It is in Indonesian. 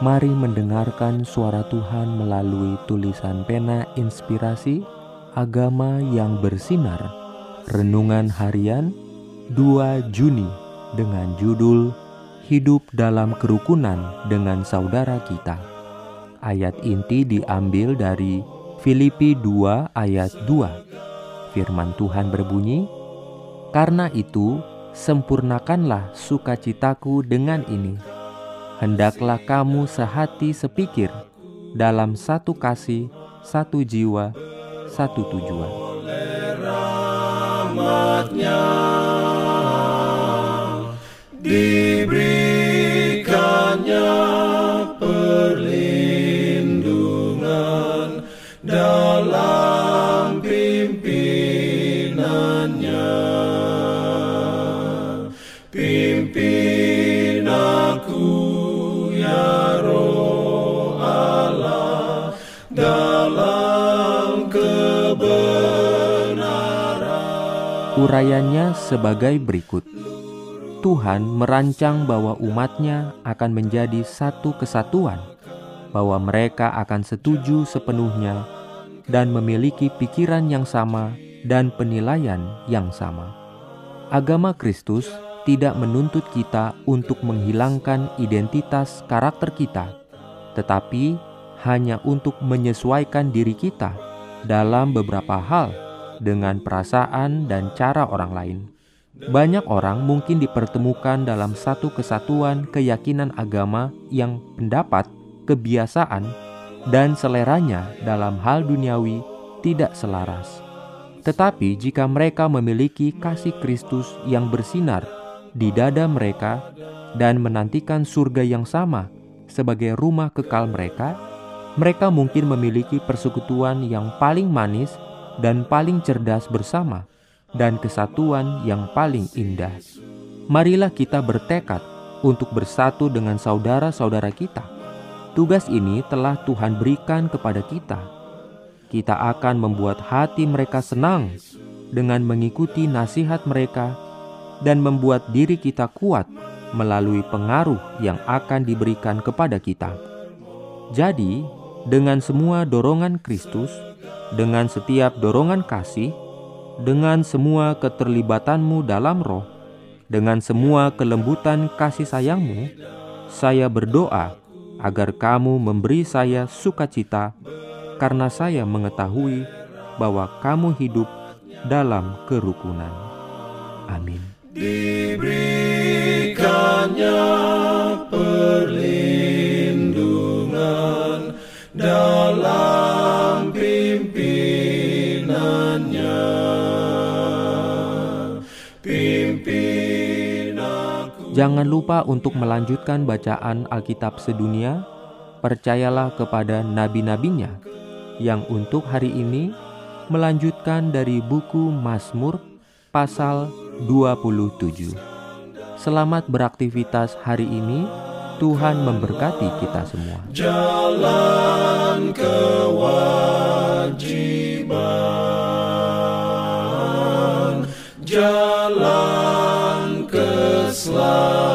Mari mendengarkan suara Tuhan melalui tulisan pena inspirasi Agama yang bersinar Renungan Harian 2 Juni dengan judul Hidup dalam Kerukunan dengan Saudara Kita. Ayat inti diambil dari Filipi 2 ayat 2. Firman Tuhan berbunyi, "Karena itu, sempurnakanlah sukacitaku dengan ini: hendaklah kamu sehati sepikir dalam satu kasih, satu jiwa, satu tujuan." diberikannya Urayanya sebagai berikut. Tuhan merancang bahwa umatnya akan menjadi satu kesatuan, bahwa mereka akan setuju sepenuhnya dan memiliki pikiran yang sama dan penilaian yang sama. Agama Kristus tidak menuntut kita untuk menghilangkan identitas karakter kita, tetapi hanya untuk menyesuaikan diri kita dalam beberapa hal dengan perasaan dan cara orang lain. Banyak orang mungkin dipertemukan dalam satu kesatuan keyakinan agama yang pendapat, kebiasaan, dan seleranya dalam hal duniawi tidak selaras. Tetapi jika mereka memiliki kasih Kristus yang bersinar di dada mereka dan menantikan surga yang sama sebagai rumah kekal mereka, mereka mungkin memiliki persekutuan yang paling manis dan paling cerdas bersama, dan kesatuan yang paling indah. Marilah kita bertekad untuk bersatu dengan saudara-saudara kita. Tugas ini telah Tuhan berikan kepada kita. Kita akan membuat hati mereka senang dengan mengikuti nasihat mereka dan membuat diri kita kuat melalui pengaruh yang akan diberikan kepada kita. Jadi, dengan semua dorongan Kristus, dengan setiap dorongan kasih, dengan semua keterlibatanmu dalam roh, dengan semua kelembutan kasih sayangmu, saya berdoa agar kamu memberi saya sukacita karena saya mengetahui bahwa kamu hidup dalam kerukunan. Amin. diberikannya perlindungan dalam pimpin aku Jangan lupa untuk melanjutkan bacaan Alkitab sedunia. Percayalah kepada nabi-nabinya yang untuk hari ini melanjutkan dari buku Mazmur pasal 27. Selamat beraktivitas hari ini. Tuhan memberkati kita semua. jalan slow.